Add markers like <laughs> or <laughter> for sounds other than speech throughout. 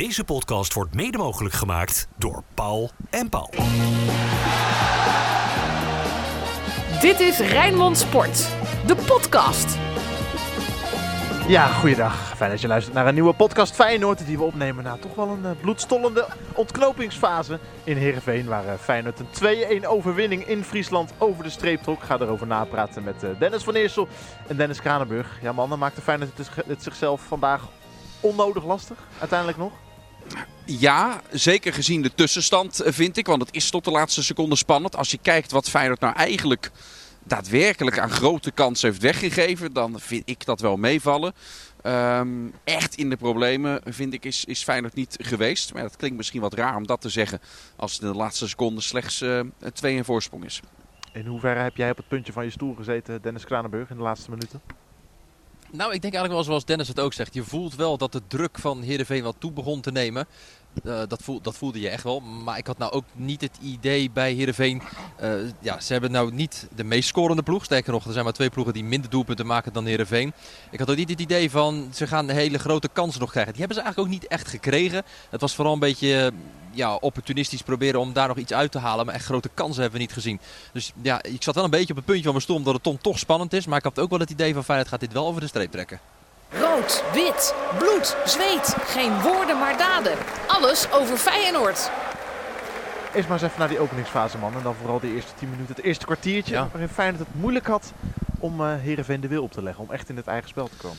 Deze podcast wordt mede mogelijk gemaakt door Paul en Paul. Dit is Rijnmond Sport, de podcast. Ja, goeiedag. Fijn dat je luistert naar een nieuwe podcast Feyenoord die we opnemen na toch wel een uh, bloedstollende ontknopingsfase in Heerenveen. Waar uh, Feyenoord een 2-1 overwinning in Friesland over de streep trok. Ik ga erover napraten met uh, Dennis van Eersel en Dennis Kranenburg. Ja mannen, maakte Feyenoord het, het zichzelf vandaag onnodig lastig uiteindelijk nog? Ja, zeker gezien de tussenstand vind ik. Want het is tot de laatste seconde spannend. Als je kijkt wat Feyenoord nou eigenlijk daadwerkelijk aan grote kansen heeft weggegeven, dan vind ik dat wel meevallen. Um, echt in de problemen vind ik is, is Feyenoord niet geweest. Maar dat klinkt misschien wat raar om dat te zeggen als het in de laatste seconde slechts uh, 2 in voorsprong is. In hoeverre heb jij op het puntje van je stoel gezeten, Dennis Kranenburg, in de laatste minuten? Nou, ik denk eigenlijk wel zoals Dennis het ook zegt. Je voelt wel dat de druk van Heerenveen wat toe begon te nemen. Uh, dat, dat, voelde je echt wel. Maar ik had nou ook niet het idee bij Heerenveen... Uh, ja, ze hebben nou niet de meest scorende ploeg. Sterker nog, er zijn maar twee ploegen die minder doelpunten maken dan Heerenveen. Ik had ook niet het idee van ze gaan hele grote kansen nog krijgen. Die hebben ze eigenlijk ook niet echt gekregen. Het was vooral een beetje ja, opportunistisch proberen om daar nog iets uit te halen. Maar echt grote kansen hebben we niet gezien. Dus ja, ik zat wel een beetje op het puntje van mijn stoel omdat het toch spannend is. Maar ik had ook wel het idee van Feyenoord gaat dit wel over de streep trekken. Rood, wit, bloed, zweet. Geen woorden maar daden. Alles over Feyenoord. Eerst maar eens even naar die openingsfase, man. En dan vooral de eerste 10 minuten, het eerste kwartiertje. Ja. Waarin Feyenoord het moeilijk had om uh, Heerenveen de wil op te leggen. Om echt in het eigen spel te komen.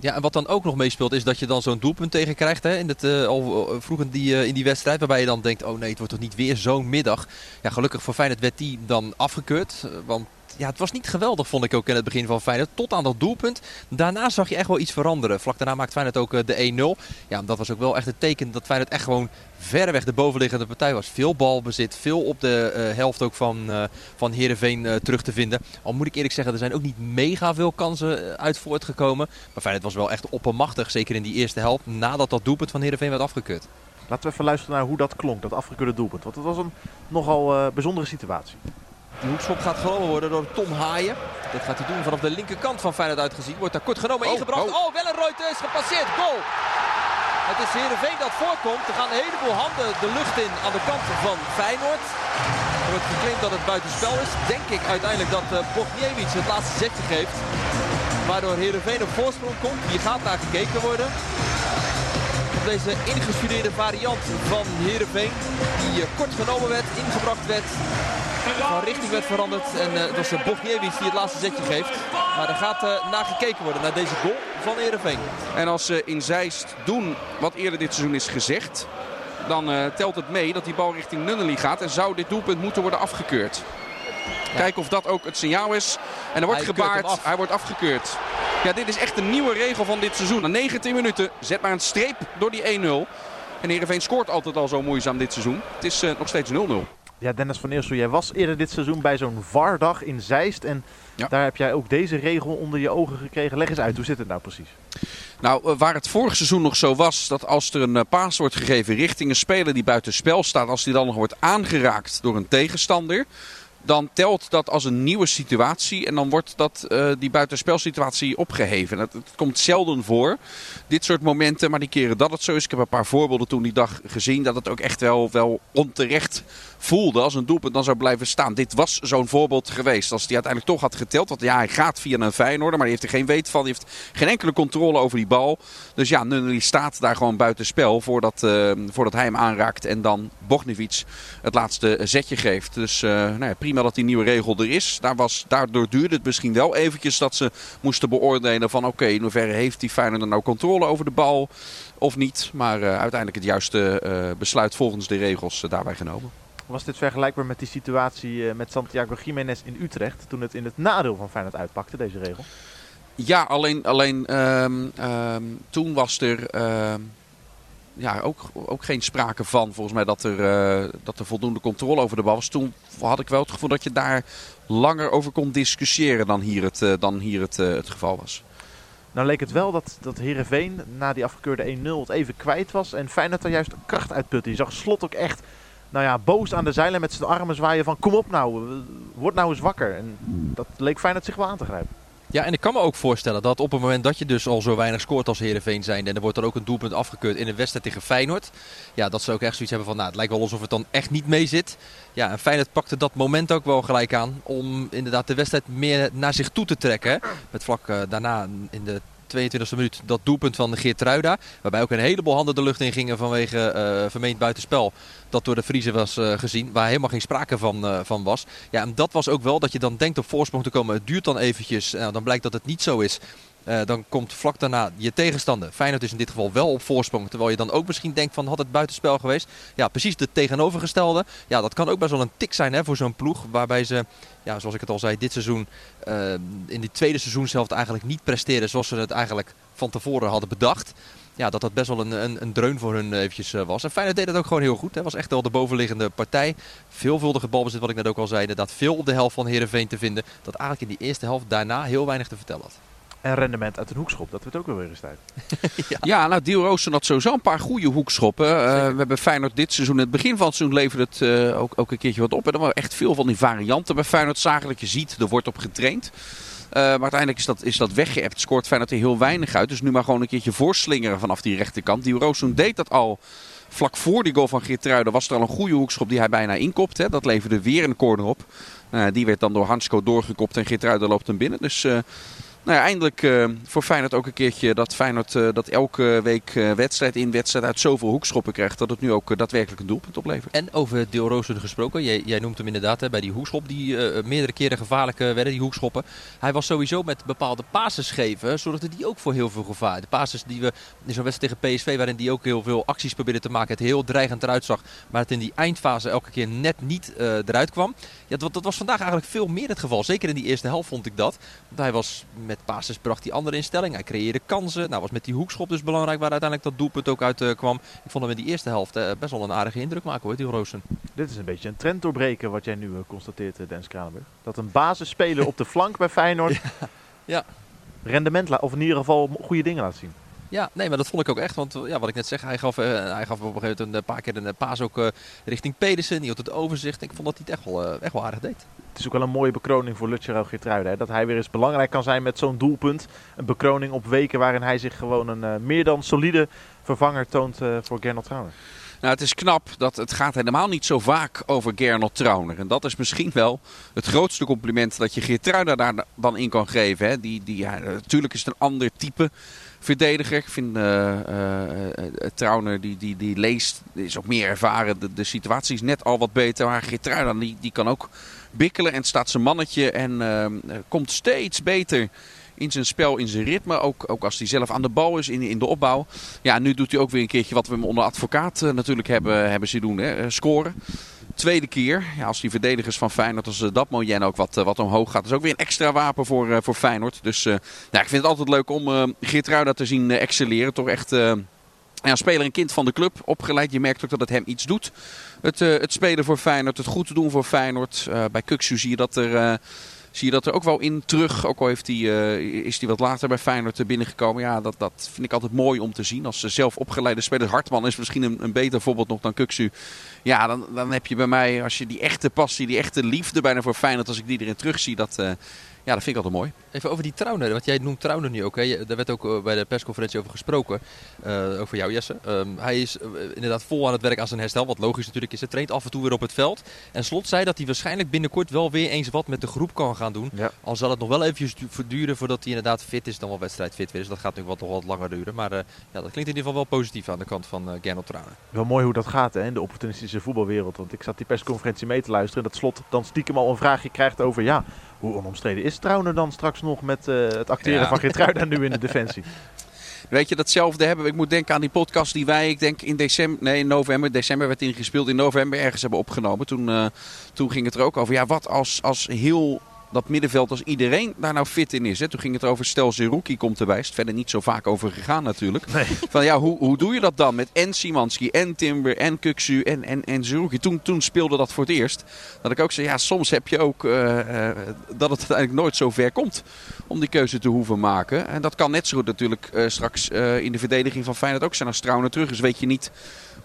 Ja, en wat dan ook nog meespeelt is dat je dan zo'n doelpunt tegen krijgt. Hè, in het, uh, al vroeg in die, uh, in die wedstrijd. Waarbij je dan denkt, oh nee, het wordt toch niet weer zo'n middag. Ja, gelukkig voor Feyenoord werd die dan afgekeurd. Want ja, het was niet geweldig, vond ik ook in het begin van Feyenoord. Tot aan dat doelpunt. Daarna zag je echt wel iets veranderen. Vlak daarna maakt Feyenoord ook de 1-0. Ja, dat was ook wel echt het teken dat Feyenoord echt gewoon verreweg de bovenliggende partij was. Veel balbezit, veel op de uh, helft ook van, uh, van Heerenveen terug te vinden. Al moet ik eerlijk zeggen, er zijn ook niet mega veel kansen uit voortgekomen. Maar Feyenoord was wel echt oppermachtig, zeker in die eerste helft, nadat dat doelpunt van Heerenveen werd afgekeurd. Laten we even luisteren naar hoe dat klonk, dat afgekeurde doelpunt. Want het was een nogal bijzondere situatie. De hoekschop gaat genomen worden door Tom Haaien. Dat gaat hij doen vanaf de linkerkant van Feyenoord uitgezien. Wordt daar kort genomen, oh, ingebracht. Oh, oh Wellenreuter is gepasseerd. Goal! Het is Heerenveen dat voorkomt. Er gaan een heleboel handen de lucht in aan de kant van Feyenoord. Er wordt geclaimd dat het buitenspel is. Denk ik uiteindelijk dat uh, Bogniewicz het laatste zetje geeft. Waardoor Heerenveen op voorsprong komt. Hier gaat naar gekeken worden. Op deze ingestudeerde variant van Heerenveen. Die uh, kort genomen werd, ingebracht werd van richting werd veranderd. En uh, dat was de Bogniewicz die het laatste zetje geeft. Maar er gaat uh, naar gekeken worden, naar deze goal van Ereveen. En als ze in Zeist doen wat eerder dit seizoen is gezegd... dan uh, telt het mee dat die bal richting Nunnely gaat. En zou dit doelpunt moeten worden afgekeurd. Ja. Kijken of dat ook het signaal is. En er wordt hij gebaard, hij wordt afgekeurd. Ja, dit is echt een nieuwe regel van dit seizoen. Na 19 minuten zet maar een streep door die 1-0. En Heerenveen scoort altijd al zo moeizaam dit seizoen. Het is nog steeds 0-0. Ja, Dennis van Eersel, jij was eerder dit seizoen bij zo'n VAR-dag in Zeist. En ja. daar heb jij ook deze regel onder je ogen gekregen. Leg eens uit, hoe zit het nou precies? Nou, waar het vorig seizoen nog zo was dat als er een paas wordt gegeven richting een speler die buiten spel staat, als die dan nog wordt aangeraakt door een tegenstander, dan telt dat als een nieuwe situatie en dan wordt dat, uh, die buitenspelsituatie opgeheven. Het, het, komt zelden voor, dit soort momenten, maar die keren dat het zo is. Ik heb een paar voorbeelden toen die dag gezien dat het ook echt wel, wel onterecht voelde als een doelpunt dan zou blijven staan. Dit was zo'n voorbeeld geweest. Als hij uiteindelijk toch had geteld. Want ja, hij gaat via een Feyenoord, maar hij heeft er geen weet van. Hij heeft geen enkele controle over die bal. Dus ja, Nunnely staat daar gewoon buiten spel voordat, uh, voordat hij hem aanraakt. En dan Bognevic het laatste zetje geeft. Dus uh, nou ja, prima dat die nieuwe regel er is. Daar was, daardoor duurde het misschien wel eventjes dat ze moesten beoordelen van oké, okay, in hoeverre heeft die Feyenoord nou controle over de bal of niet. Maar uh, uiteindelijk het juiste uh, besluit volgens de regels uh, daarbij genomen. Was dit vergelijkbaar met die situatie met Santiago Jiménez in Utrecht toen het in het nadeel van Feyenoord uitpakte, deze regel? Ja, alleen, alleen um, um, toen was er um, ja, ook, ook geen sprake van, volgens mij, dat er, uh, dat er voldoende controle over de bal was. Toen had ik wel het gevoel dat je daar langer over kon discussiëren dan hier het, uh, dan hier het, uh, het geval was. Nou leek het wel dat, dat Heerenveen na die afgekeurde 1-0 het even kwijt was. En Feyenoord er juist kracht uitputte. Je zag Slot ook echt nou ja, boos aan de zeilen met zijn armen zwaaien van kom op nou, word nou eens wakker. En dat leek Feyenoord zich wel aan te grijpen. Ja, en ik kan me ook voorstellen dat op het moment dat je dus al zo weinig scoort als Heerenveen zijn... en er wordt er ook een doelpunt afgekeurd in een wedstrijd tegen Feyenoord... ja, dat ze ook echt zoiets hebben van, nou, het lijkt wel alsof het dan echt niet mee zit. Ja, en Feyenoord pakte dat moment ook wel gelijk aan om inderdaad de wedstrijd meer naar zich toe te trekken. Met vlak uh, daarna in de 22e minuut dat doelpunt van Geert Truida. Waarbij ook een heleboel handen de lucht in gingen vanwege uh, vermeend buitenspel. Dat door de Vriezen was uh, gezien. Waar helemaal geen sprake van, uh, van was. Ja, en dat was ook wel dat je dan denkt op voorsprong te komen. Het duurt dan eventjes. Nou, dan blijkt dat het niet zo is. Uh, dan komt vlak daarna je tegenstander. Feyenoord is in dit geval wel op voorsprong. Terwijl je dan ook misschien denkt van had het buitenspel geweest. Ja, precies de tegenovergestelde. Ja, dat kan ook best wel een tik zijn hè, voor zo'n ploeg. Waarbij ze, ja, zoals ik het al zei, dit seizoen uh, in die tweede seizoen zelf eigenlijk niet presteren zoals ze het eigenlijk van tevoren hadden bedacht. Ja, dat dat best wel een, een, een dreun voor hun eventjes uh, was. En Feyenoord deed het ook gewoon heel goed. Het was echt wel de bovenliggende partij. Veelvuldige balbezit, wat ik net ook al zei. Inderdaad veel op de helft van Heerenveen te vinden. Dat eigenlijk in die eerste helft daarna heel weinig te vertellen had. En rendement uit een hoekschop, dat wordt ook wel weer eens tijd. <laughs> ja. ja, nou, Diel Roosen had sowieso een paar goede hoekschoppen. Uh, we hebben Feyenoord dit seizoen, in het begin van het seizoen leverde het uh, ook, ook een keertje wat op. En er waren echt veel van die varianten bij Feyenoord zagen dat je ziet, er wordt op getraind. Uh, maar uiteindelijk is dat, is dat weggeëpt. Scoort Feyenoord er heel weinig uit. Dus nu maar gewoon een keertje voorslingeren vanaf die rechterkant. Die Roosen deed dat al vlak voor die goal van Geertruiden. Was er al een goede hoekschop die hij bijna inkopt. Hè. Dat leverde weer een corner op. Uh, die werd dan door Hansko doorgekopt en Geertruiden loopt hem binnen. Dus... Uh, nou ja, eindelijk uh, voor Feyenoord ook een keertje dat Feyenoord uh, dat elke week uh, wedstrijd in wedstrijd uit zoveel hoekschoppen krijgt. Dat het nu ook daadwerkelijk een doelpunt oplevert. En over Deel Roosen gesproken. Jij, jij, noemt hem inderdaad hè, bij die hoekschop die meerdere keren gevaarlijk werden, die hoekschoppen. Hij was sowieso met bepaalde passes geven, zorgde die ook voor heel veel gevaar. De passes die we in zo'n wedstrijd tegen PSV, waarin die ook heel veel acties probeerde te maken, het heel dreigend eruit zag. Maar het in die eindfase elke keer net niet eruit kwam. Ja, dat, dat was vandaag eigenlijk veel meer het geval. Zeker in die eerste helft vond ik dat. Want hij was met passes bracht hij andere instelling. Hij creëerde kansen. Nou was met die hoekschop dus belangrijk waar uiteindelijk dat doelpunt ook uit uh, kwam. Ik vond hem in die eerste helft uh, best wel een aardige indruk maken hoor, die Roosen. Dit is een beetje een trend doorbreken wat jij nu uh, constateert, Dennis Kranenburg. Dat een basisspeler op de flank bij Feyenoord <laughs> ja. ja. rendement of in ieder geval goede dingen laat zien. Ja, nee, maar dat vond ik ook echt. Want ja, wat ik net zeg, hij gaf, uh, hij gaf op een gegeven moment een paar keer een paas ook uh, richting Pedersen. Die had het overzicht. Ik vond dat hij het echt wel, uh, echt wel aardig deed. Het is ook wel een mooie bekroning voor Lutjero Geertruiden. Dat hij weer eens belangrijk kan zijn met zo'n doelpunt. Een bekroning op weken waarin hij zich gewoon een meer dan solide vervanger toont voor Gernot Trauner. Nou, het is knap dat het gaat helemaal niet zo vaak over Gernot Trauner. En dat is misschien wel het grootste compliment dat je Geertruida daar dan in kan geven. Hè. Die, die, ja, natuurlijk is het een ander type verdediger. Ik vind uh, Trauner, die, die, die leest, is ook meer ervaren. De, de situatie is net al wat beter. Maar Geertruida, die, die kan ook bikkelen en staat zijn mannetje. En komt steeds beter in zijn spel, in zijn ritme. Ook, ook als hij zelf aan de bal is in, in de opbouw. Ja, nu doet hij ook weer een keertje wat we hem onder advocaat natuurlijk hebben, hebben zien doen. Hè? scoren. Tweede keer, ja, als die verdedigers van Feyenoord, als uh, dat Moyen ook wat, uh, wat omhoog gaat. Dat is ook weer een extra wapen voor, voor Feyenoord. Dus ja, ik vind het altijd leuk om uh, Geertruida te zien excelleren. Toch echt... Ja, speler en kind van de club, opgeleid. Je merkt ook dat het hem iets doet. Het, het spelen voor Feyenoord, het goed doen voor Feyenoord. Bij Kuksu zie je dat er... zie je dat er ook wel in terug. Ook al heeft hij, uh, is hij wat later bij Feyenoord binnengekomen. Ja, dat, dat vind ik altijd mooi om te zien. Als zelf opgeleide speler. Hartman is misschien een, een beter voorbeeld nog dan Kuksu. Ja, dan, dan heb je bij mij, als je die echte passie, die echte liefde bijna voor Feyenoord. Als ik die erin terug zie, dat... ja, dat vind ik altijd mooi. Even over die Trauner, want jij noemt Trauner nu ook. Hè? Daar werd ook bij de persconferentie over gesproken. Uh, over jou, Jesse. Um, hij is uh, inderdaad vol aan het werk aan zijn herstel. Wat logisch natuurlijk is. Hij traint af en toe weer op het veld. En Slot zei dat hij waarschijnlijk binnenkort wel weer eens wat met de groep kan gaan doen. Ja. Al zal het nog wel eventjes duren voordat hij inderdaad fit is. Dan wel wedstrijd fit weer is. Dat gaat natuurlijk wat, nog wat langer duren. Maar uh, ja, dat klinkt in ieder geval wel positief aan de kant van uh, Gernot Trauner. Wel mooi hoe dat gaat hè, in de opportunistische voetbalwereld. Want ik zat die persconferentie mee te luisteren. En dat Slot dan stiekem al een vraagje krijgt over... ja hoe onomstreden is Trauner dan straks nog met uh, het acteren ja. van Geertruida nu in de defensie? <laughs> Weet je, datzelfde hebben we. Ik moet denken aan die podcast die wij, ik denk in december, nee in november, december werd ingespeeld, in november ergens hebben opgenomen. Toen, uh, toen ging het er ook over, ja wat als, als heel dat middenveld als iedereen daar nou fit in is. Hè. Toen ging het over stel Zerouki komt erbij. Is het verder niet zo vaak over gegaan natuurlijk. Nee. Van ja, hoe, hoe doe je dat dan met en Simanski en Timber en Kuksu en, en, en Zerouki. Toen, toen speelde dat voor het eerst. Dat ik ook zei, ja soms heb je ook uh, uh, dat het uiteindelijk nooit zo ver komt om die keuze te hoeven maken. En dat kan net zo goed natuurlijk uh, straks in de verdediging van Feyenoord ook zijn als Trouwen terug is. Weet je niet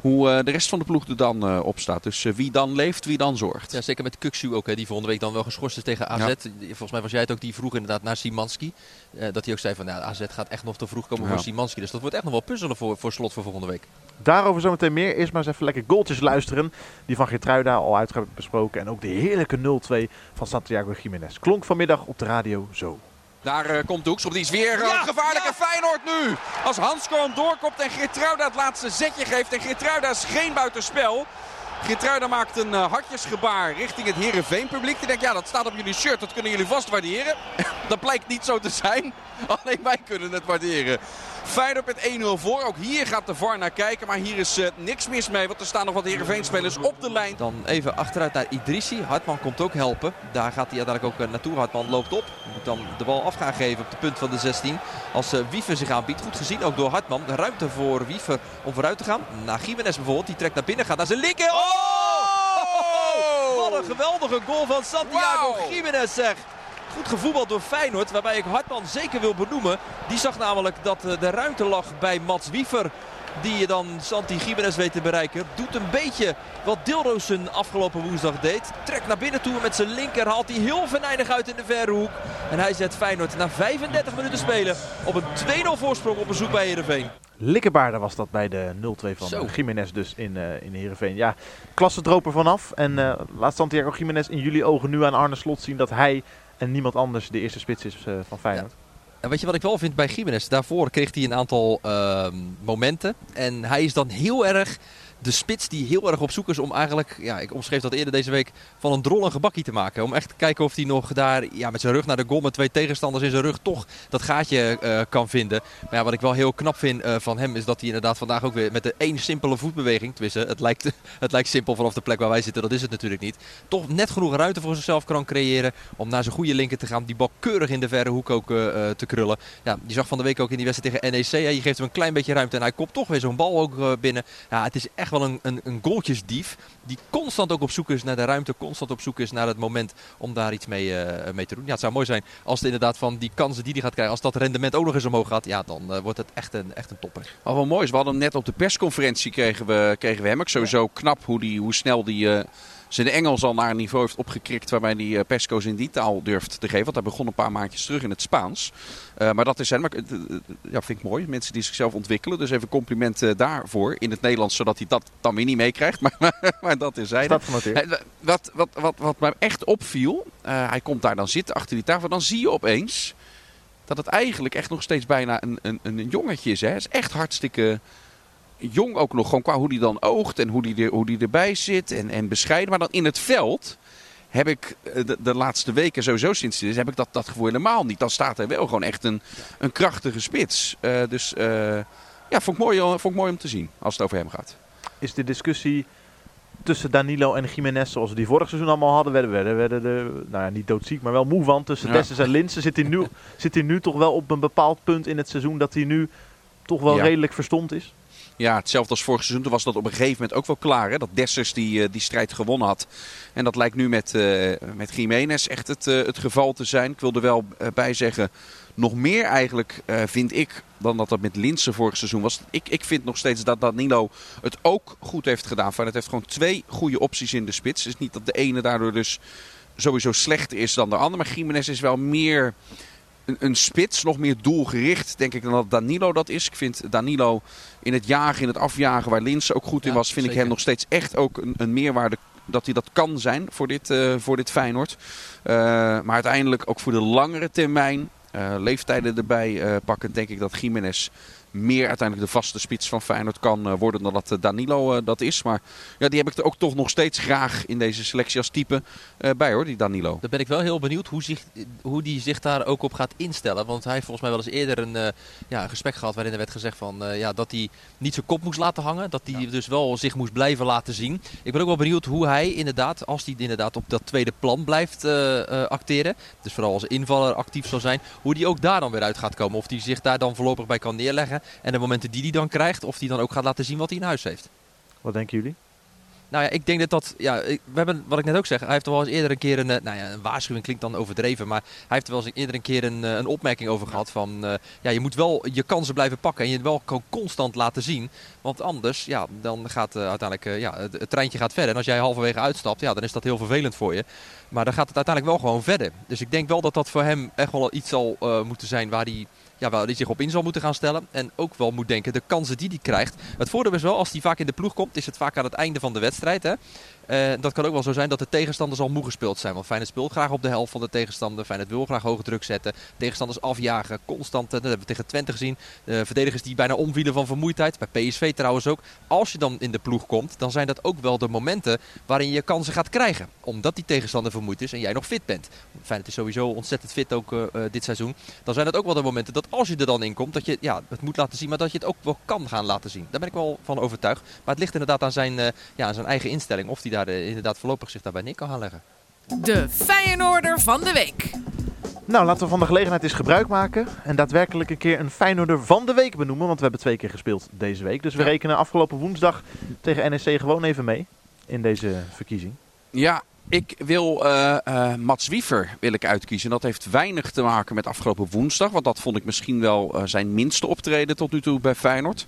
hoe eh, de rest van de ploeg er dan uh, op staat. Dus wie dan leeft, wie dan zorgt. Ja, zeker met Kuksu ook, hè, die volgende week dan wel geschorst is tegen AZ. Volgens mij was jij het ook, die vroeg inderdaad naar Simanski. dat hij ook zei van, nou, AZ gaat echt nog te vroeg komen voor Simanski. Dus dat wordt echt nog wel puzzelen voor, voor slot voor volgende week. Daarover zometeen meer. Eerst maar eens even lekker goaltjes luisteren. Die van Geertruida al uitgebreid besproken. En ook de heerlijke 0-2 van Santiago Jiménez. Klonk vanmiddag op de radio zo. Daar uh, komt Doeks op. Die is weer gevaarlijk. Ja. Feyenoord nu. Als Hansko doorkomt en Geertruida het laatste zetje geeft. En Geertruida is geen buitenspel. Geertruida maakt een uh, hartjesgebaar richting het Herenveen publiek. Die denkt, ja dat staat op jullie shirt. Dat kunnen jullie vast waarderen. <laughs> dat blijkt niet zo te zijn. <laughs> Alleen wij kunnen het waarderen. Feyenoord met 1-0 voor. Ook hier gaat de VAR naar kijken. Maar hier is uh, niks mis mee. Want er staan nog wat Heerenveen-spelers op de lijn. Dan even achteruit naar Idrissi. Hartman komt ook helpen. Daar gaat hij uiteindelijk ook uh, naartoe. Hartman loopt op. Moet dan de bal af gaan geven op de punt van de 16. Als uh, Wiever zich aanbiedt. Goed gezien ook door Hartman. Ruimte voor Wiever om vooruit te gaan. Naar Jiménez bijvoorbeeld. Die trekt naar binnen. Gaat naar zijn linker. Oh! oh! Wat een geweldige goal van Santiago wow! Jiménez zeg. Goed gevoetbald door Feyenoord. Waarbij ik Hartman zeker wil benoemen. Die zag namelijk dat eh, de ruimte lag bij Mats Wiever. Die je dan Santi Gimenez weet te bereiken. Doet een beetje wat Dilrosen afgelopen woensdag deed. Trekt naar binnen toe met zijn linker. Haalt hij heel venijnig uit in de verre hoek. En hij zet Feyenoord na 35 minuten spelen op een 2-0 voorsprong op bezoek bij Heerenveen. Likkebaarder was dat bij de 0-2 van Zo. Jiménez dus in, uh, in Heerenveen. Ja, klasse droop er vanaf. En uh, laat Santiago Jiménez in jullie ogen nu aan Arne Slot zien dat hij en niemand anders de eerste spits is uh, van Feyenoord. En weet je wat ik wel vind bij Jiménez? Daarvoor kreeg hij een aantal uh, momenten. En hij is dan heel erg de spits die heel erg op zoek is om eigenlijk, ja, ik omschreef dat eerder deze week, van een drol een gebakkie te maken. Om echt te kijken of hij nog daar ja, met zijn rug naar de goal, met twee tegenstanders in zijn rug, toch dat gaatje uh, kan vinden. Maar ja, wat ik wel heel knap vind uh, van hem, is dat hij inderdaad vandaag ook weer met de één simpele voetbeweging, tenminste, het lijkt, <laughs> het lijkt simpel vanaf de plek waar wij zitten, dat is het natuurlijk niet. Toch net genoeg ruimte voor zichzelf kan creëren om naar zijn goede linker te gaan, die bal keurig in de verre hoek ook uh, te krullen. Ja, je zag van de week ook in die wedstrijd tegen NEC, ja, je geeft hem een klein beetje ruimte en hij komt toch weer zo'n bal ook binnen. Ja, het is echt wel een, een, een goaltjesdief. Die constant ook op zoek is naar de ruimte. Constant op zoek is naar het moment om daar iets mee, uh, mee te doen. Ja, het zou mooi zijn als het inderdaad van die kansen die hij gaat krijgen. Als dat rendement ook nog eens omhoog gaat. Ja, dan uh, wordt het echt een, echt een topper. Al wel mooi is. We hadden hem net op de persconferentie kregen we, kregen we hem. Ik sowieso knap hoe, die, hoe snel die... Uh, zijn Engels al naar een niveau heeft opgekrikt waarbij hij uh, Pesco's in die taal durft te geven. Want hij begon een paar maandjes terug in het Spaans. Uh, maar dat is zijn, maar, uh, ja, vind ik mooi. Mensen die zichzelf ontwikkelen. Dus even complimenten daarvoor in het Nederlands, zodat hij dat dan weer niet meekrijgt. <laughs> Maar, maar, maar, dat is hij. Wat, wat, wat, wat mij echt opviel, hij komt daar dan zitten achter die tafel. Dan zie je opeens dat het eigenlijk echt nog steeds bijna een, een, een jongetje is. Hè. Het is echt hartstikke jong ook nog, gewoon qua hoe die dan oogt en hoe die, er, hoe die erbij zit en, en bescheiden. Maar dan in het veld heb ik eh, de, de laatste weken, sowieso sinds dit heb ik dat, dat gevoel helemaal niet. Dan staat er wel gewoon echt een, een krachtige spits. Uh, dus uh, ja, vond ik, mooi, vond ik mooi om te zien als het over hem gaat. Is de discussie tussen Danilo en Jiménez, zoals we die vorig seizoen allemaal hadden, werden, werden, werden de, nou ja, niet doodziek, maar wel moe van. Tussen ja. Dessus en Linsen zit hij, nu, <laughs> zit hij nu toch wel op een bepaald punt in het seizoen dat hij nu toch wel ja. redelijk verstomd is? Ja, hetzelfde als vorig seizoen. Toen was dat op een gegeven moment ook wel klaar. Hè? Dat Dessers die, die strijd gewonnen had. En dat lijkt nu met, uh, met Jiménez echt het, uh, het geval te zijn. Ik wil er wel bij zeggen, nog meer eigenlijk vind ik dan dat dat met Linsen vorig seizoen was. Ik, ik vind nog steeds dat Danilo het ook goed heeft gedaan. Van het heeft gewoon twee goede opties in de spits. Het is niet dat de ene daardoor dus sowieso slechter is dan de andere. Maar Jiménez is wel meer een, een, spits, nog meer doelgericht, denk ik, dan dat Danilo dat is. Ik vind Danilo in het jagen, in het afjagen, waar Linse ook goed in was, vind zeker. ik hem nog steeds echt ook een, een meerwaarde dat hij dat kan zijn voor dit, uh, voor dit Feyenoord. Uh, maar uiteindelijk ook voor de langere termijn, uh, leeftijden erbij pakken, denk ik dat Jiménez meer uiteindelijk de vaste spits van Feyenoord kan uh, worden dan dat uh, Danilo uh, dat is. Maar ja, die heb ik er ook toch nog steeds graag in deze selectie als type bij hoor, die Danilo. Dan ben ik wel heel benieuwd hoe, zich, hoe die zich daar ook op gaat instellen. Want hij heeft volgens mij wel eens eerder een, ja, gesprek gehad waarin er werd gezegd van, ja, dat hij niet zijn kop moest laten hangen. Dat hij ja. dus wel zich moest blijven laten zien. Ik ben ook wel benieuwd hoe hij inderdaad, als hij inderdaad op dat tweede plan blijft acteren. Dus vooral als invaller actief zal zijn. Hoe die ook daar dan weer uit gaat komen. Of hij zich daar dan voorlopig bij kan neerleggen. En de momenten die hij dan krijgt, of hij dan ook gaat laten zien wat hij in huis heeft. Wat denken jullie? Nou ja, ik denk dat dat. Ja, we hebben, wat ik net ook zeg, hij heeft er wel eens eerder een keer een. Nou ja, een waarschuwing klinkt dan overdreven. Maar hij heeft er wel eens eerder een keer een, een opmerking over gehad. Van ja, je moet wel je kansen blijven pakken. En je wel constant laten zien. Want anders, ja, dan gaat uiteindelijk. ja, het, het, treintje gaat verder. En als jij halverwege uitstapt, ja, dan is dat heel vervelend voor je. Maar dan gaat het uiteindelijk wel gewoon verder. Dus ik denk wel dat dat voor hem echt wel iets zal moeten zijn waar hij ja, waar hij zich op in zal moeten gaan stellen. En ook wel moet denken, de kansen die hij krijgt. Het voordeel is wel, als hij vaak in de ploeg komt, is het vaak aan het einde van de wedstrijd. Hè? Uh, dat kan ook wel zo zijn dat de tegenstanders al moe gespeeld zijn. Want Feyenoord speelt graag op de helft van de tegenstander. Feyenoord wil graag hoge druk zetten. Tegenstanders afjagen, constant. Dat hebben we tegen Twente gezien. De verdedigers die bijna omvielen van vermoeidheid. Bij PSV trouwens ook. Als je dan in de ploeg komt, dan zijn dat ook wel de momenten waarin je kansen gaat krijgen. Omdat die tegenstander vermoeid is en jij nog fit bent. Feyenoord is sowieso ontzettend fit ook uh, dit seizoen. Dan zijn dat ook wel de momenten dat als je er dan in komt, dat je ja, het moet laten zien. Maar dat je het ook wel kan gaan laten zien. Daar ben ik wel van overtuigd. Maar het ligt inderdaad aan zijn, ja, aan zijn eigen instelling. Of die daar uh, inderdaad voorlopig zich daarbij neer kan gaan leggen. De Feyenoorder van de week. Nou, laten we van de gelegenheid eens gebruik maken. En daadwerkelijk een keer een Feyenoorder van de week benoemen. Want we hebben twee keer gespeeld deze week. Dus we rekenen afgelopen woensdag tegen NEC gewoon even mee in deze verkiezing. Ja, ik wil uh, uh, Mats Wiever wil ik uitkiezen. Dat heeft weinig te maken met afgelopen woensdag. Want dat vond ik misschien wel uh, zijn minste optreden tot nu toe bij Feyenoord.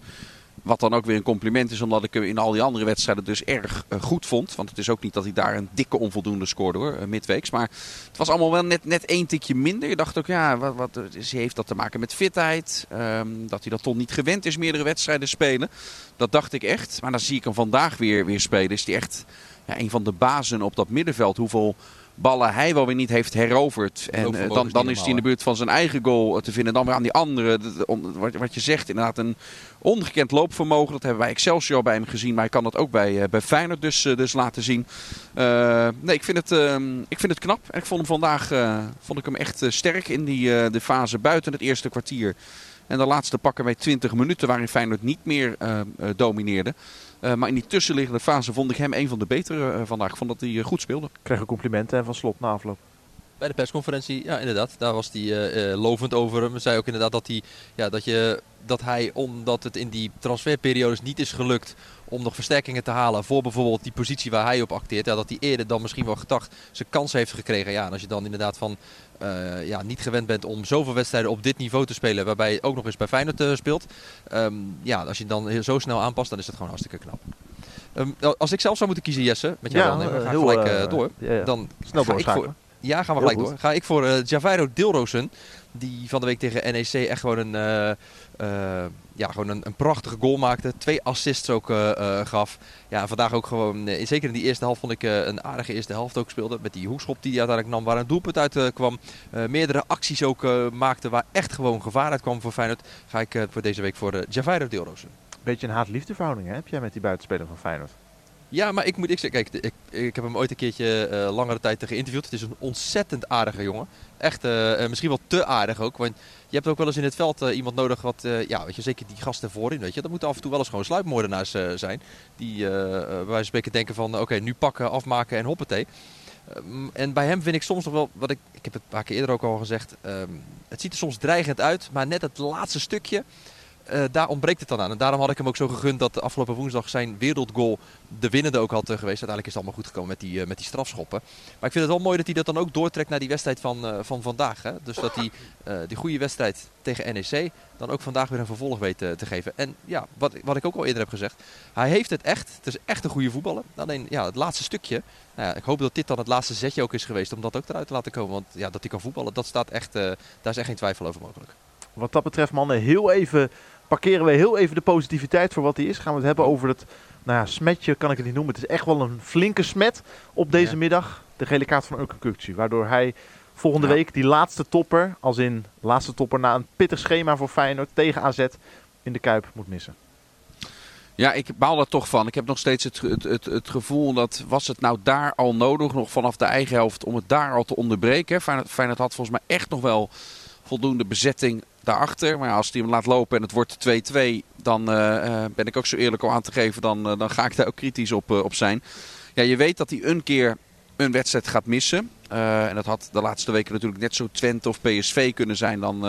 Wat dan ook weer een compliment is, omdat ik hem in al die andere wedstrijden dus erg uh, goed vond. Want het is ook niet dat hij daar een dikke onvoldoende scoorde hoor, uh, midweeks. Maar het was allemaal wel net, net één tikje minder. Je dacht ook, ja, wat, wat heeft dat te maken met fitheid? Um, dat hij dat toch niet gewend is, meerdere wedstrijden spelen. Dat dacht ik echt. Maar dan zie ik hem vandaag weer, weer spelen. Is hij echt ja, een van de bazen op dat middenveld. Hoeveel ballen hij wel weer niet heeft heroverd. En uh, dan, dan is hij in de buurt van zijn eigen goal te vinden. Dan weer aan die andere. Wat, wat je zegt, inderdaad een ongekend loopvermogen. Dat hebben wij Excelsior bij hem gezien. Maar hij kan dat ook bij, uh, bij Feyenoord dus, uh, dus laten zien. nee, ik vind, het, ik vind het knap. En ik vond hem vandaag vond ik hem echt sterk in die, de fase buiten het eerste kwartier. En de laatste pakken wij 20 minuten waarin Feyenoord niet meer domineerde. Uh, maar in die tussenliggende fase vond ik hem een van de betere uh, vandaag. Ik vond dat hij uh, goed speelde. Kreeg een complimenten van Slot na afloop. Bij de persconferentie, ja inderdaad. Daar was hij lovend over hem. Zei ook inderdaad dat hij, ja, dat, je, dat hij, omdat het in die transferperiodes niet is gelukt om nog versterkingen te halen voor bijvoorbeeld die positie waar hij op acteert. Ja, dat hij eerder dan misschien wel gedacht zijn kans heeft gekregen. Ja, en als je dan inderdaad van uh, ja, niet gewend bent om zoveel wedstrijden op dit niveau te spelen, waarbij je ook nog eens bij Feyenoord uh, speelt. Um, ja, als je dan zo snel aanpast, dan is het gewoon hartstikke knap. Um, als ik zelf zou moeten kiezen, Jesse, met jou ja, dan, ga ik gelijk uh, door. Ja, ja. Dan Snel ga ik voor, Ja, gaan we gelijk door. Ga ik voor uh, Javairo Dilrosen, die van de week tegen NEC echt gewoon een, uh, uh, ja, gewoon een, een, prachtige goal maakte. Twee assists ook gaf. Ja, vandaag ook gewoon, zeker in die eerste helft vond ik een aardige eerste helft ook speelde. Met die hoekschop die hij uiteindelijk nam, waar een doelpunt uit kwam. meerdere acties ook maakte waar echt gewoon gevaar uit kwam voor Feyenoord. Ga ik voor deze week voor Javairo Dilrosen. Beetje een haat-liefde verhouding hè? heb jij met die buitenspeler van Feyenoord? Ja, maar ik moet ik zeggen, kijk, ik, ik heb hem ooit een keertje uh, langere tijd geïnterviewd. Het is een ontzettend aardige jongen. Echt, uh, misschien wel te aardig ook. Want je hebt ook wel eens in het veld iemand nodig wat, ja, weet je, zeker die gasten voorin, weet je. Dat moeten af en toe wel eens gewoon sluipmoordenaars zijn. Die bij wijze van spreken denken van, oké, nu pakken, afmaken en hoppatee. Um, en bij hem vind ik soms nog wel, wat ik, ik heb het een paar keer eerder ook al gezegd. Um, het ziet er soms dreigend uit, maar net het laatste stukje uh, daar ontbreekt het dan aan. En daarom had ik hem ook zo gegund dat de afgelopen woensdag zijn wereldgoal de winnende ook had uh, geweest. Uiteindelijk is het allemaal goed gekomen met die, uh, met die strafschoppen. Maar ik vind het wel mooi dat hij dat dan ook doortrekt naar die wedstrijd van, van vandaag. Hè? Dus dat hij die goede wedstrijd tegen NEC dan ook vandaag weer een vervolg weet te geven. En ja, wat, wat ik ook al eerder heb gezegd. Hij heeft het echt. Het is echt een goede voetballer. Alleen ja, het laatste stukje. Nou ja, ik hoop dat dit dan het laatste zetje ook is geweest om dat ook eruit te laten komen. Want ja, dat hij kan voetballen, dat staat echt, daar is echt geen twijfel over mogelijk. Wat dat betreft mannen, heel even parkeren we heel even de positiviteit voor wat hij is. Gaan we het hebben over het nou ja, smetje, kan ik het niet noemen. Het is echt wel een flinke smet op deze ja. middag. De gele kaart van Urkukcu. Waardoor hij volgende ja. week die laatste topper, als in laatste topper na een pittig schema voor Feyenoord tegen AZ, in de Kuip moet missen. Ja, ik baal er toch van. Ik heb nog steeds het, het, het, het, gevoel dat was het nou daar al nodig, nog vanaf de eigen helft, om het daar al te onderbreken. Feyenoord, Feyenoord had volgens mij echt nog wel voldoende bezetting daarachter. Maar als hij hem laat lopen en het wordt 2-2, dan uh, ben ik ook zo eerlijk om aan te geven. Dan, uh, dan ga ik daar ook kritisch op, op zijn. Ja, je weet dat hij een keer een wedstrijd gaat missen. en dat had de laatste weken natuurlijk net zo Twente of PSV kunnen zijn. Dan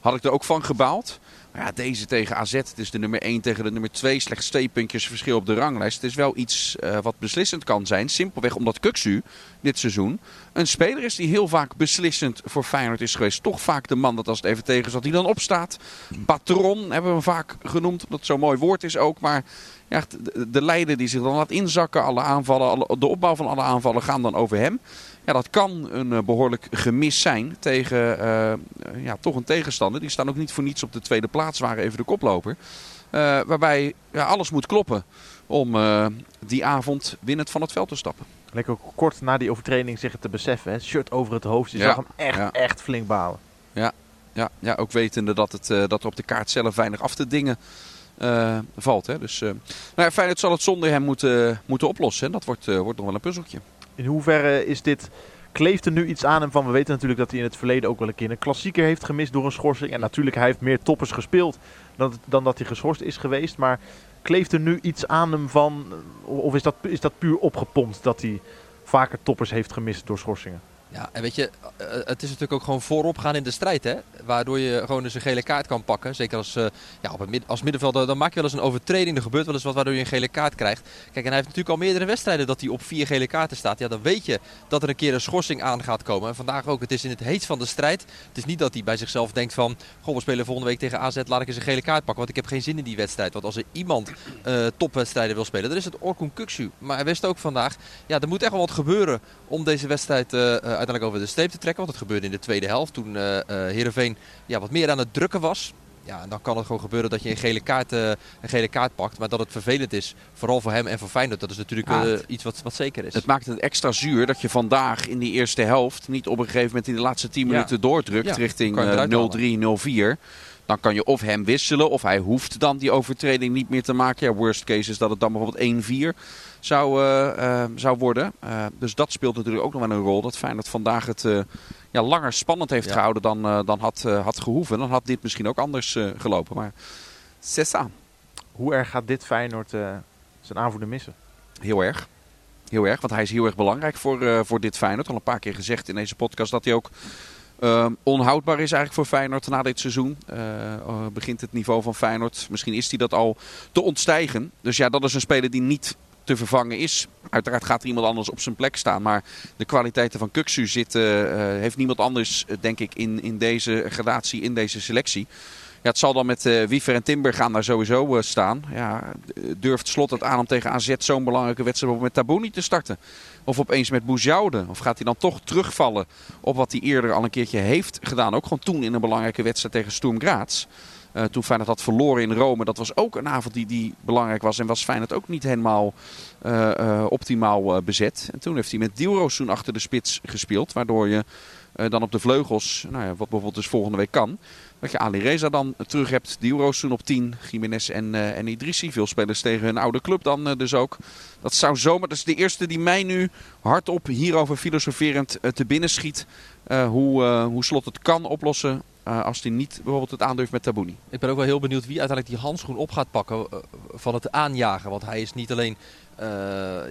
had ik er ook van gebaald. Ja, deze tegen AZ, is de nummer 1 tegen de nummer 2. Slechts twee puntjes verschil op de ranglijst. Het is wel iets uh, wat beslissend kan zijn. Simpelweg omdat Kuksu dit seizoen een speler is die heel vaak beslissend voor Feyenoord is geweest. Toch vaak de man dat als het even tegen zat, die dan opstaat. Patron hebben we hem vaak genoemd, omdat het zo'n mooi woord is ook. Maar ja, de, de leider die zich dan laat inzakken, alle aanvallen, alle, de opbouw van alle aanvallen gaan dan over hem. Ja, dat kan een uh, behoorlijk gemis zijn tegen uh, ja, toch een tegenstander. Die staan ook niet voor niets op de tweede plaats, waren even de koploper. Uh, waarbij ja, alles moet kloppen om die avond winnend van het veld te stappen. Lekker kort na die overtreding zich te beseffen. Hè? Shirt over het hoofd. Je ja, zag hem echt, ja. echt flink balen. Ja, ja, ja ook wetende dat, het, dat er op de kaart zelf weinig af te dingen uh, valt. Hè. Dus uh, nou ja, Feyenoord zal het zonder hem moeten, moeten oplossen. En dat wordt, wordt nog wel een puzzeltje. In hoeverre is dit... Kleeft er nu iets aan hem van? We weten natuurlijk dat hij in het verleden ook wel een keer een klassieker heeft gemist door een schorsing. En natuurlijk, hij heeft meer toppers gespeeld dan, dan dat hij geschorst is geweest. Maar kleeft er nu iets aan hem van... Of is dat, is dat puur opgepompt dat hij vaker toppers heeft gemist door schorsingen? Ja, en weet je, het is natuurlijk ook gewoon voorop gaan in de strijd. Hè? Waardoor je gewoon eens een gele kaart kan pakken. Zeker als, uh, ja, op het als middenvelder, dan maak je wel eens een overtreding. Er gebeurt wel eens wat waardoor je een gele kaart krijgt. Kijk, en hij heeft natuurlijk al meerdere wedstrijden dat hij op vier gele kaarten staat. Ja, dan weet je dat er een keer een schorsing aan gaat komen. En vandaag ook, het is in het heet van de strijd. Het is niet dat hij bij zichzelf denkt van... Goh, we spelen volgende week tegen AZ, laat ik eens een gele kaart pakken. Want ik heb geen zin in die wedstrijd. Want als er iemand topwedstrijden wil spelen, dan is het Orkun Kuksu. Maar hij wist ook vandaag, ja, er moet echt wel wat gebeuren om deze wedstrijd uh, uiteindelijk over de streep te trekken. Want het gebeurde in de tweede helft toen uh, uh, Heerenveen ja, wat meer aan het drukken was. Ja, en dan kan het gewoon gebeuren dat je een gele, kaart, uh, een gele kaart pakt. Maar dat het vervelend is, vooral voor hem en voor Feyenoord, dat is natuurlijk uh, iets wat, wat zeker is. Het maakt het extra zuur dat je vandaag in die eerste helft niet op een gegeven moment in de laatste 10 Ja. minuten doordrukt Ja, richting eh, 0-3, 0-4. Dan kan je of hem wisselen of hij hoeft dan die overtreding niet meer te maken. Ja, worst case is dat het dan bijvoorbeeld 1-4 zou, eh, eh, zou worden. Eh, dus dat speelt natuurlijk ook nog wel een rol. Dat Feyenoord vandaag het ja, langer spannend heeft Ja. gehouden dan, dan had, had gehoeven. Dan had dit misschien ook anders gelopen. Maar c'est ça. Hoe erg gaat dit Feyenoord zijn aanvoerder missen? Heel erg. Heel erg, want hij is heel erg belangrijk voor, voor dit Feyenoord. Al een paar keer gezegd in deze podcast dat hij ook ehm, onhoudbaar is eigenlijk voor Feyenoord na dit seizoen. Eh, begint het niveau van Feyenoord, misschien is hij dat al, te ontstijgen. Dus ja, dat is een speler die niet te vervangen is. Uiteraard gaat er iemand anders op zijn plek staan. Maar de kwaliteiten van Kuksu zitten, eh, heeft niemand anders, eh, denk ik, in, in deze gradatie, in deze selectie. Ja, het zal dan met eh Wiever en Timber gaan daar sowieso eh, staan. Ja, durft Slot het aan om tegen AZ zo'n belangrijke wedstrijd met Tabouni te starten? Of opeens met Bouzjoude? Of gaat hij dan toch terugvallen op wat hij eerder al een keertje heeft gedaan? Ook gewoon toen in een belangrijke wedstrijd tegen Sturm Graz. Eh, toen Feyenoord had verloren in Rome. Dat was ook een avond die, die belangrijk was. En was Feyenoord ook niet helemaal optimaal bezet. En toen heeft hij met Dielroos toen achter de spits gespeeld. Waardoor je dan op de vleugels, nou ja, wat bijvoorbeeld dus volgende week kan. Dat je Ali Reza dan terug hebt. Dielroos toen op 10. Jiménez en, eh en Idrissi. Veel spelers tegen hun oude club dan eh, dus ook. Dat zou zomaar... Dat is de eerste die mij nu hardop hierover filosoferend eh, te binnen schiet. eh, hoe, eh, hoe Slot het kan oplossen eh, als hij niet bijvoorbeeld het aandurft met Tabouni. Ik ben ook wel heel benieuwd wie uiteindelijk die handschoen op gaat pakken eh, van het aanjagen. Want hij is niet alleen eh,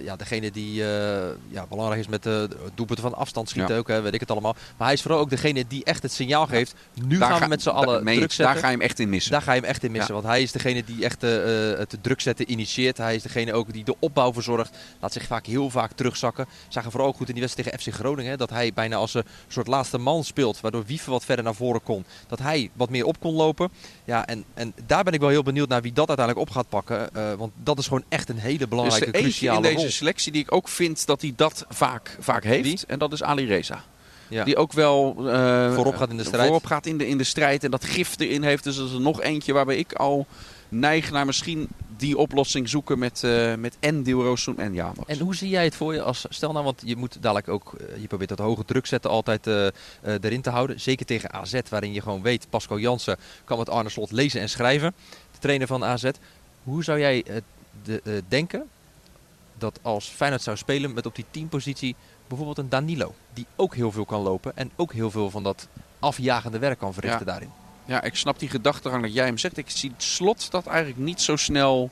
ja, degene die eh, ja, belangrijk is met de doelpunten van afstand schieten, Ja. ook, hè, weet ik het allemaal. Maar hij is vooral ook degene die echt het signaal geeft. Nu Daar gaan ga- we met z'n allen druk zetten. Daar ga je hem echt in missen. Daar ga je hem echt in missen. Want hij is degene die echt eh, eh, het druk zetten initieert. Hij is degene ook die de opbouw verzorgt. Laat zich vaak heel vaak terugzakken. Zagen vooral ook goed in die wedstrijd tegen FC Groningen. hè, Dat hij bijna als een soort laatste man speelt. Waardoor Wiever wat verder naar voren kon. Dat hij wat meer op kon lopen. Ja, en, en daar ben ik wel heel benieuwd naar wie dat uiteindelijk op gaat pakken. eh, want dat is gewoon echt een hele Dus belangrijke, de eentje in deze rol. selectie die ik ook vind dat hij dat vaak, vaak heeft. Wie? En dat is Ali Reza. Ja. Die ook wel eh, Voorop gaat in de strijd. Voorop gaat in de, in de strijd en dat gif erin heeft. Dus dat is er nog eentje waarbij ik al neig naar misschien die oplossing zoeken met, eh met en Dilrosun en Janos. En hoe zie jij het voor je als, stel nou, want je moet dadelijk ook, eh, je probeert dat hoge druk zetten altijd eh, eh, erin te houden. Zeker tegen AZ, waarin je gewoon weet, Pascal Jansen kan met Arne Slot lezen en schrijven. De trainer van AZ. Hoe zou jij eh, de, eh, denken dat als Feyenoord zou spelen met op die teampositie bijvoorbeeld een Danilo. Die ook heel veel kan lopen en ook heel veel van dat afjagende werk kan verrichten Ja. daarin. Ja, ik snap die gedachtegang dat jij hem zegt. Ik zie slot dat eigenlijk niet zo snel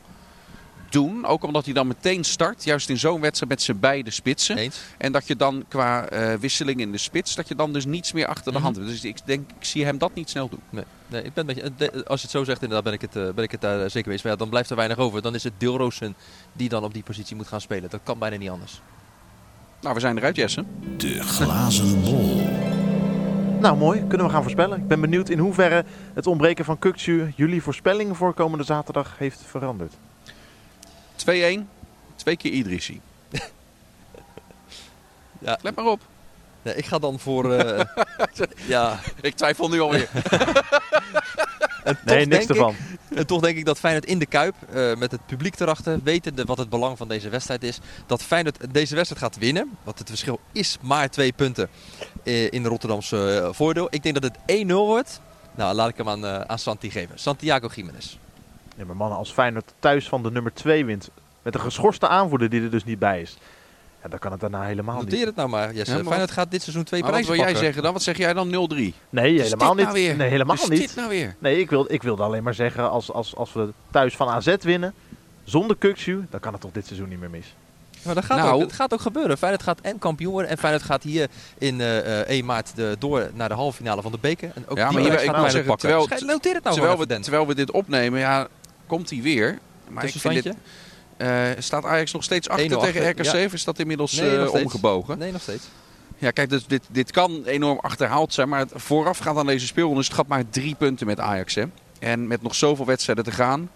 doen. Ook omdat hij dan meteen start. Juist in zo'n wedstrijd met zijn beide spitsen. Eens. En dat je dan qua eh, wisseling in de spits, dat je dan dus niets meer achter de Mhm. hand hebt. Dus ik denk, ik zie hem dat niet snel doen. Nee, nee ik ben met je, de- als je het zo zegt, inderdaad ben ik het, eh, ben ik het daar zeker mee eens. Maar ja, dan blijft er weinig over. Dan is het Dilrosun die dan op die positie moet gaan spelen. Dat kan bijna niet anders. Nou, we zijn eruit, Jesse. De glazen bol. Nou, mooi. Kunnen we gaan voorspellen. Ik ben benieuwd in hoeverre het ontbreken van Kukcu jullie voorspelling voor komende zaterdag heeft veranderd. 2-1, twee keer Idrissi. <laughs> Ja. Let maar op. Nee, ik ga dan voor... eh, <laughs> ja, Ik twijfel nu alweer. <laughs> en Nee, niks ervan. Ik, en toch denk ik dat Feyenoord in de Kuip, eh, met het publiek erachter, wetende wat het belang van deze wedstrijd is, dat Feyenoord deze wedstrijd gaat winnen. Want het verschil is maar twee punten eh, in de Rotterdamse voordeel. Ik denk dat het 1-0 wordt. Nou, laat ik hem aan, aan Santi geven. Santiago Jiménez. Ja, maar mannen, als Feyenoord thuis van de nummer 2 wint, met een geschorste aanvoerder die er dus niet bij is, ja, dan kan het daarna helemaal Noteer niet. het nou maar, Jesse. Ja, maar Feyenoord gaat dit seizoen twee Maar wat prijzen wil jij pakken. zeggen dan? Wat zeg jij dan? 0-3? Nee, Wat is helemaal dit niet. nou weer? Nee, helemaal Wat is niet. dit nou weer? Nee, ik, wil, ik wilde alleen maar zeggen, als, als, als we thuis van AZ winnen, zonder Kukcu, dan kan het toch dit seizoen niet meer mis. Maar dat gaat, Nou. ook, dat gaat ook gebeuren. Feyenoord gaat en kampioen worden. En Feyenoord gaat hier in eh, eh, 1 maart de, door naar de halve finale van de beker. En ook Ja, die maar hier- ik gaat moet zeggen, pakken. terwijl- Noteer het nou terwijl, we, terwijl we dit opnemen, ja, komt hij weer. Maar ik vind dit, eh, staat Ajax nog steeds achter 1-0 tegen RKC? ja. Of is dat inmiddels Nee, eh, omgebogen? Nee, nog steeds. Ja, kijk, dus dit, dit kan enorm achterhaald zijn. Maar het voorafgaand aan deze speelronde is het gat maar drie punten met Ajax. Hè? En met nog zoveel wedstrijden te gaan,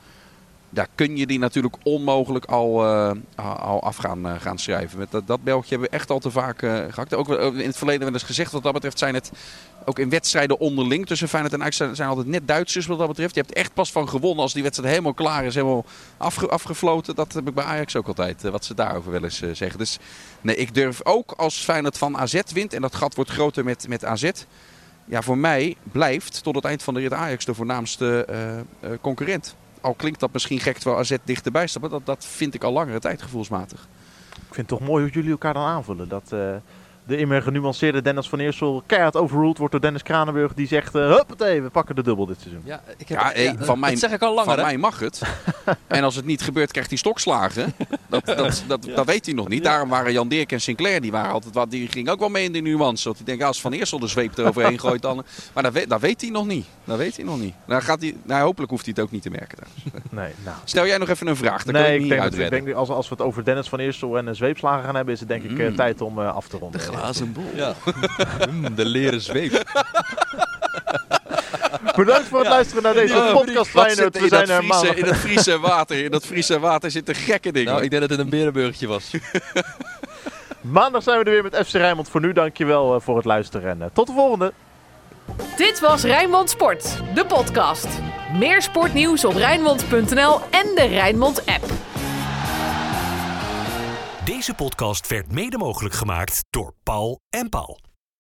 daar kun je die natuurlijk onmogelijk al, eh, al af gaan, eh, gaan schrijven. Met dat, dat beltje hebben we echt al te vaak eh gehakt. Ook in het verleden wel eens gezegd, wat dat betreft zijn het ook in wedstrijden onderling tussen Feyenoord en Ajax zijn, altijd net Duitsers wat dat betreft. Je hebt echt pas van gewonnen als die wedstrijd helemaal klaar is, helemaal afge, afgefloten. Dat heb ik bij Ajax ook altijd, wat ze daarover wel eens zeggen. Dus nee, ik durf ook als Feyenoord van AZ wint en dat gat wordt groter met, met AZ. Ja, voor mij blijft tot het eind van de rit Ajax de voornaamste concurrent. Al klinkt dat misschien gek terwijl AZ dichterbij staat, maar dat, dat vind ik al langere tijd gevoelsmatig. Ik vind het toch mooi hoe jullie elkaar dan aanvullen. Dat eh, de immer genuanceerde Dennis van Eersel keihard overruled wordt door Dennis Kranenburg. Die zegt, eh huppatee, we pakken de dubbel dit seizoen. Ja, ik heb, Ja, hey, van mij- dat zeg ik al langer. Van hè? mij mag het. <laughs> en als het niet gebeurt, krijgt hij stokslagen. Dat, dat, dat, dat weet hij nog niet. Daarom waren Jan Dirk en Sinclair, die waren altijd wat, die gingen ook wel mee in de nuance. Want die denken, als Van Eersel de zweep eroverheen <laughs> gooit, dan. Maar dat weet, dat weet hij nog niet. Dat weet hij nog niet. Dan gaat hij, nou, hopelijk hoeft hij het ook niet te merken. <laughs> Nee, nou. Stel jij nog even een vraag, dan kan Nee, ik denk, dat, ik denk als, als we het over Dennis van Eersel en een zweepslagen gaan hebben, is het denk ik eh, Mm. tijd om eh, af te ronden. Glazen bol. Ja. <laughs> Mm, de leren zweep. Bedankt voor het luisteren naar deze podcast Wat Feyenoord. zit We zijn er maandag. in dat Friese water. In dat Friese water zitten gekke dingen. Nou, ik denk dat het een berenburgertje was. <laughs> Maandag zijn we er weer met FC Rijnmond. Voor nu dankjewel eh, voor het luisteren en eh, tot de volgende. Dit was Rijnmond Sport, de podcast. Meer sportnieuws op Rijnmond.nl en de Rijnmond app. Deze podcast werd mede mogelijk gemaakt door Paul en Paul.